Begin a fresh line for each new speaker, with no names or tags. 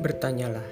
Bertanyalah,